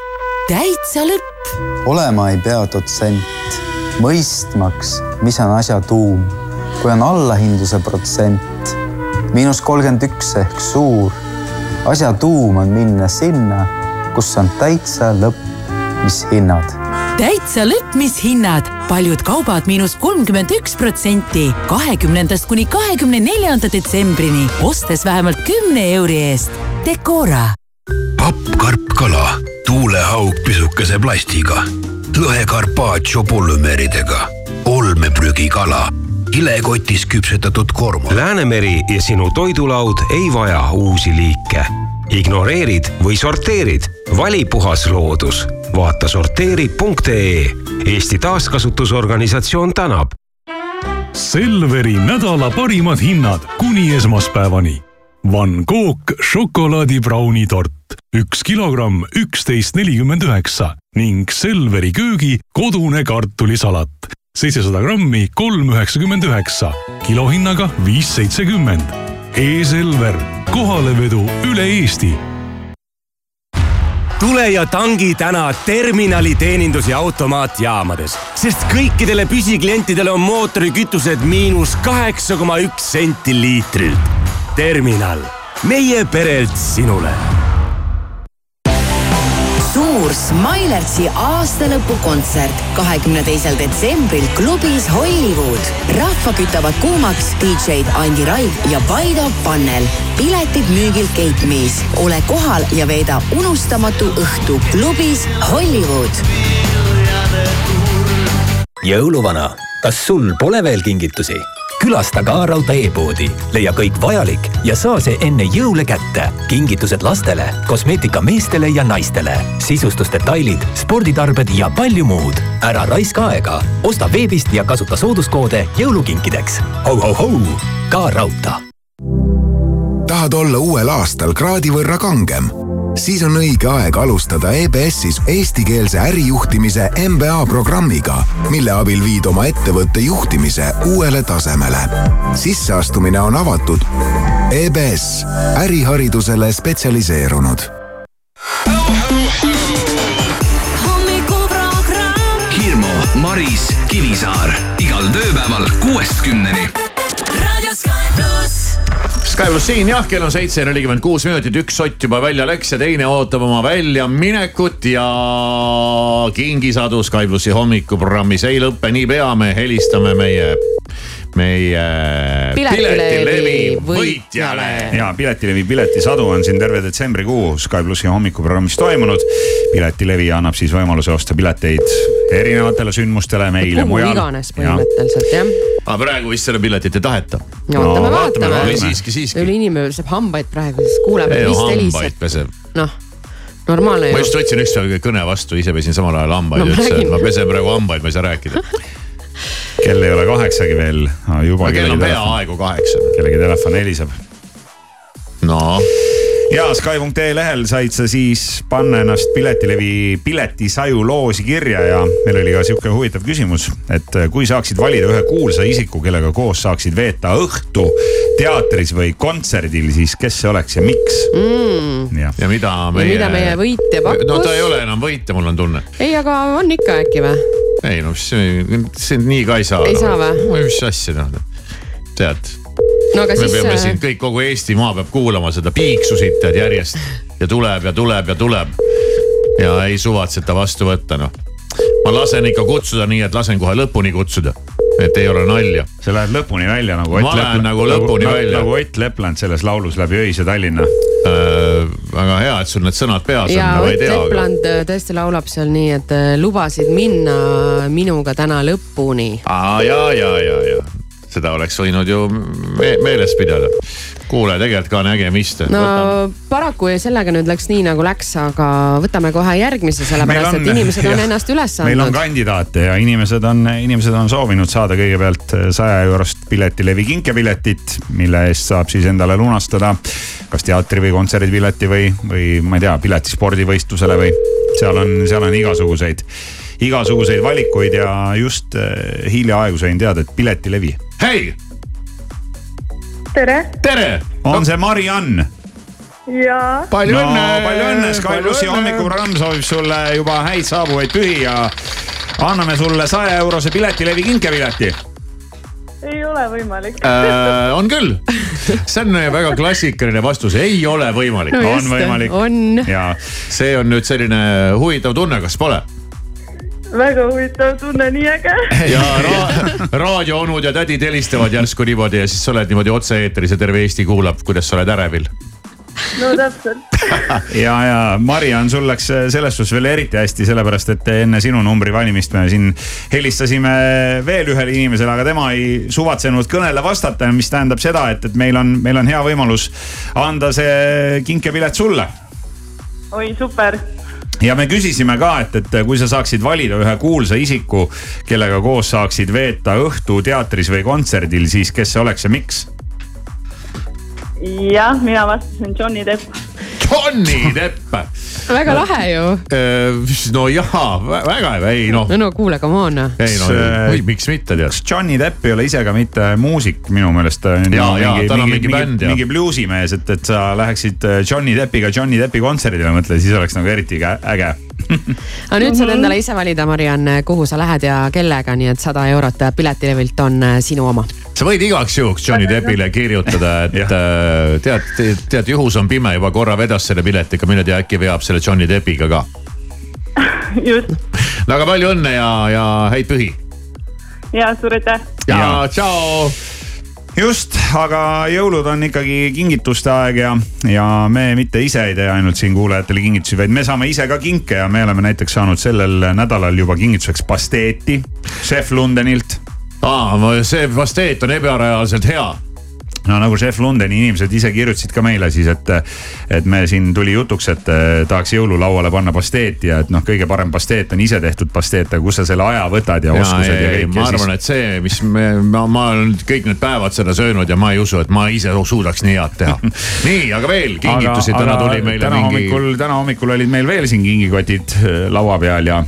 täitsa lõpp. olema ei pea dotsent, mõistmaks, mis on asja tuum. kui on allahindluse protsent miinus kolmkümmend üks ehk suur, asja tuum on minna sinna, kus on täitsa lõpp, mis hinnad täitsa lõpp, mis hinnad, paljud kaubad miinus kolmkümmend üks protsenti, kahekümnendast kuni kahekümne neljanda detsembrini, ostes vähemalt kümne euri eest. Decora. papp, karp, kala, tuulehaug pisukese plastiga, lõhe carpaccio polümeeridega, olmeprügikala, kilekotis küpsetatud kormoran. Läänemeri ja sinu toidulaud ei vaja uusi liike. ignoreerid või sorteerid, vali puhas loodus. Vaata sorteeri.ee. Eesti Taaskasutusorganisatsioon tänab. Selveri nädala parimad hinnad kuni esmaspäevani. Van Gogh šokolaadibrauni tort, üks kilogramm, üksteist nelikümmend üheksa ning Selveri köögi kodune kartulisalat, seitsesada grammi, kolm üheksakümmend üheksa, kilohinnaga viis seitsekümmend. E-Selver, kohalevedu üle Eesti tule ja tangi täna terminali teenindus- ja automaatjaamades, sest kõikidele püsiklientidele on mootorikütused miinus kaheksa koma üks senti liitrilt. terminal, meie perelt sinule suur Smilertsi aastalõpukontsert kahekümne teisel detsembril klubis Hollywood. rahva kütavad kuumaks DJ-d Andi Raig ja Vaido Pannel. piletid müügil Gate Me's. ole kohal ja veeda unustamatu õhtu klubis Hollywood. jõuluvana, kas sul pole veel kingitusi? Külasta ka Rauta e-poodi, leia kõik vajalik ja saa see enne jõule kätte. kingitused lastele, kosmeetika meestele ja naistele, sisustusdetailid, sporditarbed ja palju muud. ära raiska aega, osta veebist ja kasuta sooduskoode jõulukinkideks ho,. Ho-ho-hou, ka Rauta tahad olla uuel aastal kraadi võrra kangem? Siis on õige aeg alustada EBS-is eestikeelse ärijuhtimise MBA programmiga, mille abil viid oma ettevõtte juhtimise uuele tasemele. sisseastumine on avatud. EBS, äriharidusele spetsialiseerunud Hirmu, Maris, Kivisaar igal tööpäeval kuuest kümneni. raadio Sky pluss. Pluss siin jah, kell on seitse nelikümmend kuus minutit, üks sott juba välja läks ja teine ootab oma väljaminekut ja kingisadu Sky plussi hommikuprogrammis ei lõppe niipea, me helistame meie, meie Piletilevi võitjale. ja Piletilevi piletisadu on siin terve detsembrikuu Sky plussi hommikuprogrammis toimunud. piletilevi annab siis võimaluse osta pileteid erinevatele sündmustele meile kuhu mujal. iganes põhimõtteliselt jah. aga praegu vist seda piletit ei taheta. no ootame, vaatame. või siiski, siiski. üle inimene peseb hambaid praegu, siis kuuleb, ei no hambaid peseb. noh, normaalne ma ju. just võtsin ükspäev kõne vastu, ise pesin samal ajal hambaid No no,, ütlesin, et ma pesen praegu hambaid, ma ei saa rääkida. <laughs> kell ei ole kaheksagi veel, juba kell on kellegi telefon, peaaegu kaheksa. kellegi telefon heliseb. no ja Sky.ee lehel said sa siis panna ennast Piletilevi piletisaju loosi kirja ja meil oli ka sihuke huvitav küsimus, et kui saaksid valida ühe kuulsa isiku, kellega koos saaksid veeta õhtu teatris või kontserdil, siis kes see oleks ja miks? mm.. jah, ja mida ja mida meie võitja pakkus no ta ei ole enam võitja, mul on tunne. ei, aga on ikka äkki või? ei no see, see nii ka ei saa. Ei saa või? mis asja noh, tead. No aga me siis peame äh, siin kõik, kogu Eestimaa peab kuulama seda piiksusit tead järjest ja tuleb ja tuleb ja tuleb. ja ei suvatseta vastu võtta noh. ma lasen ikka kutsuda nii, et lasen kohe lõpuni kutsuda, et ei ole nalja. sa lähed lõpuni välja nagu Ma lähen nagu lõpuni nagu, välja. nagu Ott Lepland selles laulus Läbi öise Tallinna. väga hea, et sul need sõnad peas ja on, ma ei Ott tea. Lepland äh, tõesti laulab seal nii, et äh, lubasid minna minuga täna lõpuni. aa ja, ja, ja, ja seda oleks võinud ju me meeles pidada. kuule, tegelikult ka nägemist. no paraku sellega nüüd läks nii nagu läks, aga võtame kohe järgmise, sellepärast et inimesed on jah, ennast üles meil on andnud. kandidaate ja inimesed on, inimesed on soovinud saada kõigepealt saja eurost piletilevi kinkepiletit, mille eest saab siis endale lunastada kas teatri või kontserdipileti või, või ma ei tea, pileti spordivõistlusele või seal on, seal on igasuguseid, igasuguseid valikuid ja just äh, hiljaaegu sain teada, et Piletilevi hei, tere. tere. on see Mari-Ann. jaa. palju no, õnne. palju õnne, Sky plussi hommikuprogramm soovib sulle juba häid saabuvaid pühi ja anname sulle saja eurose Piletilevi kinkepileti ei ole võimalik äh,. on küll, see on väga klassikaline vastus, ei ole võimalik No no,. on võimalik. on. ja see on nüüd selline huvitav tunne, kas pole? Väga huvitav tunne, nii äge. <laughs> ja ra <laughs> raadioonud ja tädid helistavad järsku niimoodi ja siis sa oled niimoodi otse-eetris ja terve Eesti kuulab, kuidas sa oled ärevil. no täpselt. <laughs> ja, ja Mariann, sul läks selles suhtes veel eriti hästi, sellepärast et enne sinu numbri valimist me siin helistasime veel ühele inimesele, aga tema ei suvatsenud kõnele vastata, mis tähendab seda, et, et meil on, meil on hea võimalus anda see kinkepilet sulle oi, super. Ja me küsisime ka, et, et kui sa saaksid valida ühe kuulsa isiku, kellega koos saaksid veeta õhtu teatris või kontserdil, siis kes see oleks ja miks? jah, mina vastasin Johnny Depp. Johnny Depp, väga lahe ju. no jaa, väga hea, ei noh, no kuule, come on. ei no Kas, või miks mitte tead. kas Johnny Depp ei ole ise ka mitte muusik minu meelest? Jaa, jaa, tal on mingi bänd, jah. mingi bluusimees, et, et sa läheksid äh, Johnny Deppiga Johnny Deppi kontserdile, mõtle, siis oleks nagu eriti kä- äge. <laughs> aga nüüd saad endale ise valida, Mariann, kuhu sa lähed ja kellega, nii et sada eurot piletilevilt on äh, sinu oma. Sa võid igaks juhuks Johnny Deppile kirjutada, et äh, tead, tead juhus on pime, juba korra vedas selle piletiga, mine tea, äkki veab selle Johnny Deppiga ka. <laughs> just, no aga palju õnne ja, ja häid pühi. ja suur aitäh. ja tšau. just, aga jõulud on ikkagi kingituste aeg ja, ja me mitte ise ei tee ainult siin kuulajatele kingitusi, vaid me saame ise ka kinke ja me oleme näiteks saanud sellel nädalal juba kingituseks pasteeti Chef Lundenilt. aa, see pasteet on ebareaalselt hea no nagu Chef Lundeni inimesed ise kirjutasid ka meile siis, et, et me siin tuli jutuks, et eh, tahaks jõululauale panna pasteeti ja et noh, kõige parem pasteet on ise tehtud pasteet, aga kus sa selle aja võtad ja, ja oskused ja, ja kõik. ma arvan, et see, mis me, ma, ma olen kõik need päevad seda söönud ja ma ei usu, et ma ise suudaks nii head teha. <laughs> nii, aga veel kingitusi, täna tuli meile täna mingi. hommikul, täna hommikul olid meil veel siin kingikotid äh, laua peal ja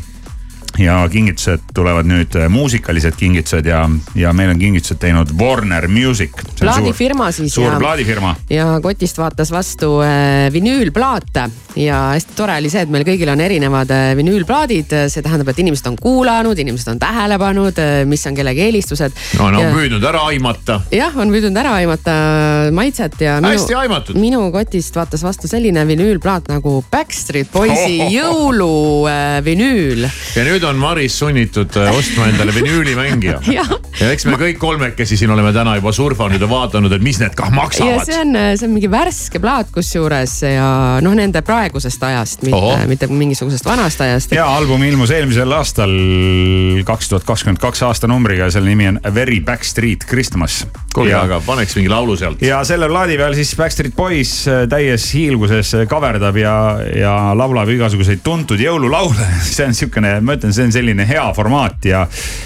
ja kingitused tulevad nüüd, muusikalised kingitused ja, ja meil on kingitused teinud Warner Music. plaadifirma siis suur ja, plaadifirma. ja kotist vaatas vastu äh, vinüülplaate ja hästi tore oli see, et meil kõigil on erinevad äh, vinüülplaadid, see tähendab, et inimesed on kuulanud, inimesed on tähele pannud, mis on kellegi eelistused. no on ja, püüdnud ära aimata. jah, on püüdnud ära aimata maitset ja minu, Hästi aimatud. minu kotist vaatas vastu selline vinüülplaat nagu Backstreet Boysi jõuluvinüül. ja nüüd on Maris sunnitud äh, ostma endale vinüülimängija. <laughs> jah, ja eks me kõik kolmekesi siin oleme täna juba surfanud ja vaadanud, et mis need kah ja maksavad see. on, see on mingi värske plaat kusjuures ja noh, nende praegusest ajast, mitte, mitte mingisugusest vanast ajast. ja album ilmus eelmisel aastal, kaks tuhat kakskümmend kaks aastanumbriga ja selle nimi on Very Backstreet Christmas. kuulge, aga paneks mingi laulu sealt. ja selle plaadi peal siis Backstreet Boys äh, täies hiilguses kaverdab ja, ja laulab igasuguseid tuntud jõululaule. <laughs> see on siukene, ma ütlen, see on selline hea formaat ja,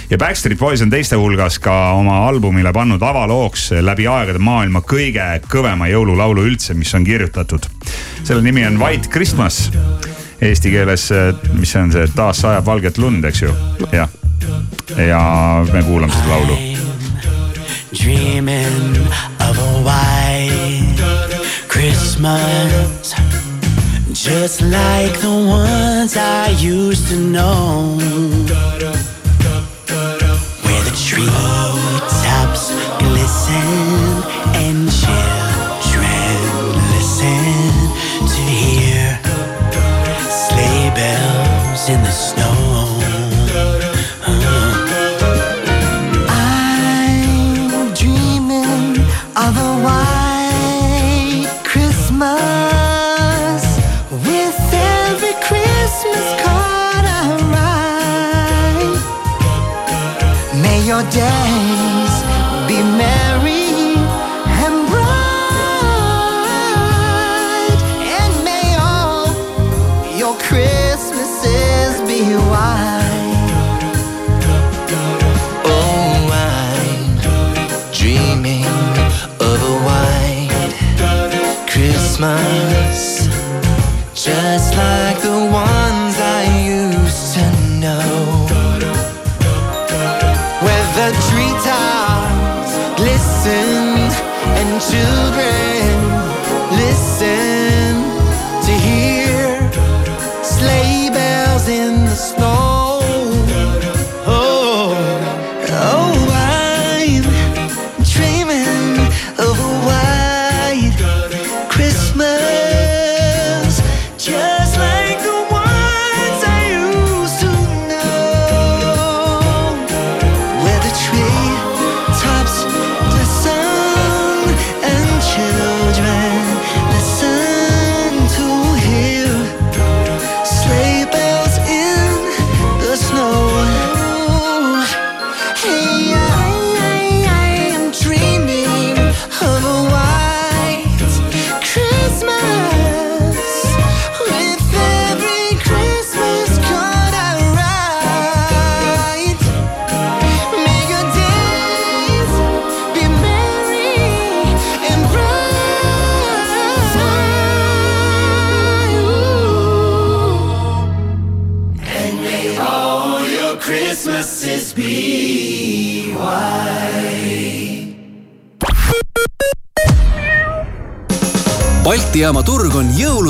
ja Backstreet Boys on teiste hulgas ka oma albumile pannud avalooks läbi aegade maailma kõige kõvema jõululaulu üldse, mis on kirjutatud. selle nimi on White Christmas eesti keeles, mis see on see, taas sajab valget lund, eks ju, jah. ja me kuulame seda laulu dreaming just like the ones I used to know,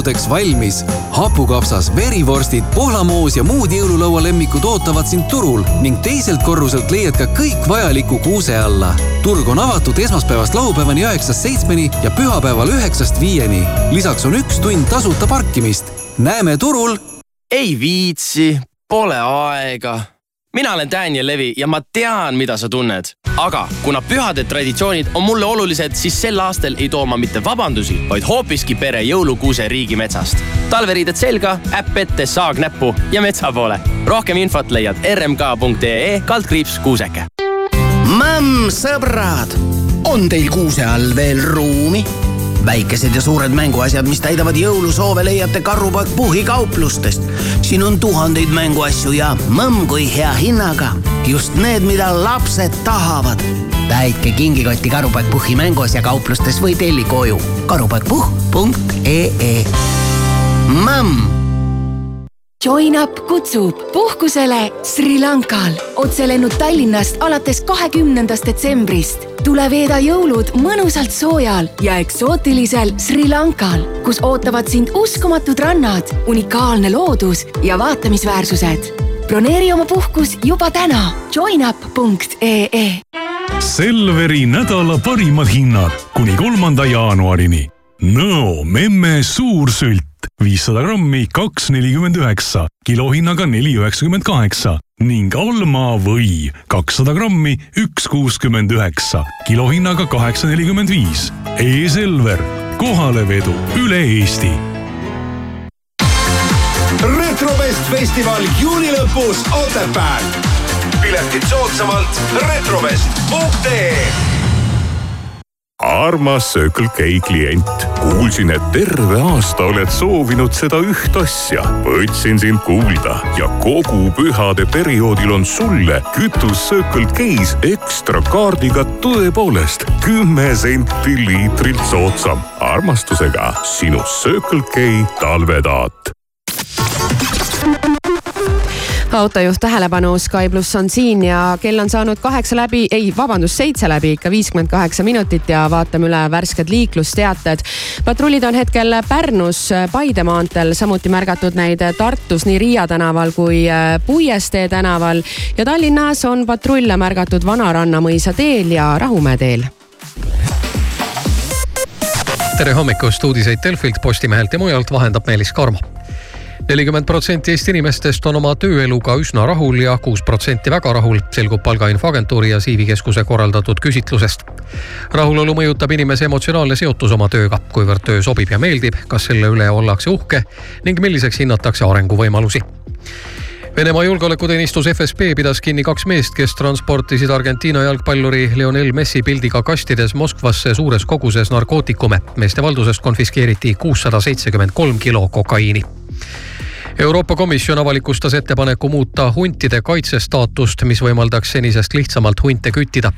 jõuludeks valmis. hapukapsas, verivorstid, pohlamoos ja muud jõululaua lemmikud ootavad sind turul ning teiselt korruselt leiad ka kõik vajaliku kuuse alla. turg on avatud esmaspäevast laupäevani üheksast seitsmeni ja pühapäeval üheksast viieni. lisaks on üks tund tasuta parkimist. näeme turul. ei viitsi, pole aega. Mina olen Daniel Levi ja ma tean, mida sa tunned. aga kuna pühade traditsioonid on mulle olulised, siis sel aastal ei too ma mitte vabandusi, vaid hoopiski pere jõulukuuse riigimetsast. talveriided selga, äpp ette, saag näppu ja metsa poole. rohkem infot leiad rmk.ee kaldkriips kuuseke. Mämm, sõbrad, on teil kuuse all veel ruumi? Väikesed ja suured mänguasjad, mis täidavad jõulusoove, leiate Karupoeg Puhhi kauplustest. siin on tuhandeid mänguasju ja mõmm kui hea hinnaga. just need, mida lapsed tahavad. täitke kingikotti Karupoeg Puhhi mänguasja kauplustes või telli koju karupoegpuhh.ee. mõmm Join Up kutsub puhkusele Sri Lankal. otselennud Tallinnast alates kahekümnendast detsembrist. tule veeda jõulud mõnusalt soojal ja eksootilisel Sri Lankal, kus ootavad sind uskumatud rannad, unikaalne loodus ja vaatamisväärsused. broneeri oma puhkus juba täna joinup.ee. Selveri nädala parimad hinnad kuni kolmanda jaanuarini. Nõo memme suursült viissada grammi, kaks nelikümmend üheksa, kilohinnaga neli üheksakümmend kaheksa ning Alma või kakssada grammi, üks kuuskümmend üheksa, kilohinnaga kaheksa nelikümmend viis. E-Selver, kohalevedu üle Eesti retrofest festival juuni lõpus Otepääl. piletid soodsamalt retrovest.ee armas Circle K klient, kuulsin, et terve aasta oled soovinud seda üht asja. võtsin sind kuulda ja kogu pühade perioodil on sulle kütus Circle K-s ekstra kaardiga tõepoolest kümme senti liitrilt soodsam. armastusega sinu Circle K talvetaat autojuht tähelepanu, Sky pluss on siin ja kell on saanud kaheksa läbi, ei, vabandust, seitse läbi ikka viiskümmend kaheksa minutit ja vaatame üle värsked liiklusteated. patrullid on hetkel Pärnus Paide maanteel, samuti märgatud neid Tartus nii Riia tänaval kui Puiestee tänaval. Ja Tallinnas on patrulle märgatud Vanaranna mõisa teel ja Rahumäe teel. Tere hommikust, uudiseid Delfilt, Postimehelt ja mujalt vahendab Meelis Karmo nelikümmend protsenti Eesti inimestest on oma tööeluga üsna rahul ja kuus protsenti väga rahul, selgub Palgainfoagentuuri ja Siivi keskuse korraldatud küsitlusest. rahulolu mõjutab inimese emotsionaalne seotus oma tööga, kuivõrd töö sobib ja meeldib, kas selle üle ollakse uhke ning milliseks hinnatakse arenguvõimalusi Venemaa julgeolekuteenistus FSB pidas kinni kaks meest, kes transportisid Argentiina jalgpalluri Lionel Messi pildiga kastides Moskvasse suures koguses narkootikume. meeste valdusest konfiskeeriti kuussada seitsekümmend kolm kilo kokaiini Euroopa Komisjon avalikustas ettepaneku muuta huntide kaitsestaatust, mis võimaldaks senisest lihtsamalt hunte küttida.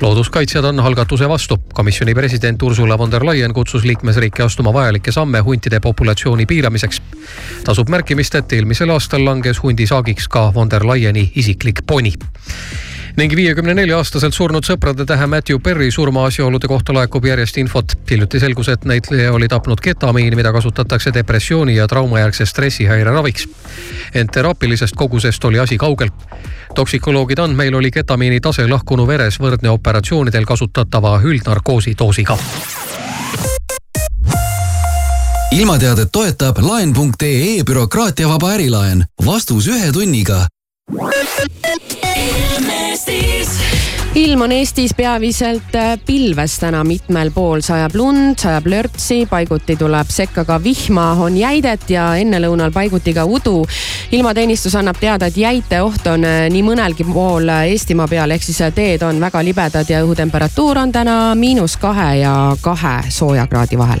looduskaitsjad on algatuse vastu. komisjoni president Ursula von der Leyen kutsus liikmesriike astuma vajalikke samme huntide populatsiooni piiramiseks. tasub märkimist, et eelmisel aastal langes hundisaagiks ka von der Leyeni isiklik poni ning viiekümne nelja aastaselt surnud sõprade tähe Matthew Perry surma asjaolude kohta laekub järjest infot. hiljuti selgus, et näitleja oli tapnud ketamiini, mida kasutatakse depressiooni ja traumajärgse stressihäire raviks. ent teraapilisest kogusest oli asi kaugel. toksikoloogide andmeil oli ketamiini tase lahkunu veres võrdne operatsioonidel kasutatava üldnarkoosi doosiga ilmateadet toetab laen.ee bürokraatiavaba ärilaen. vastus ühe tunniga ilm on Eestis peamiselt äh, pilves täna mitmel pool, sajab lund, sajab lörtsi, paiguti tuleb sekka ka vihma, on jäidet ja ennelõunal paiguti ka udu. ilmateenistus annab teada, et jäite oht on äh, nii mõnelgi pool äh, Eestimaa peal, ehk siis teed on väga libedad ja õhutemperatuur on täna miinus kahe ja kahe soojakraadi vahel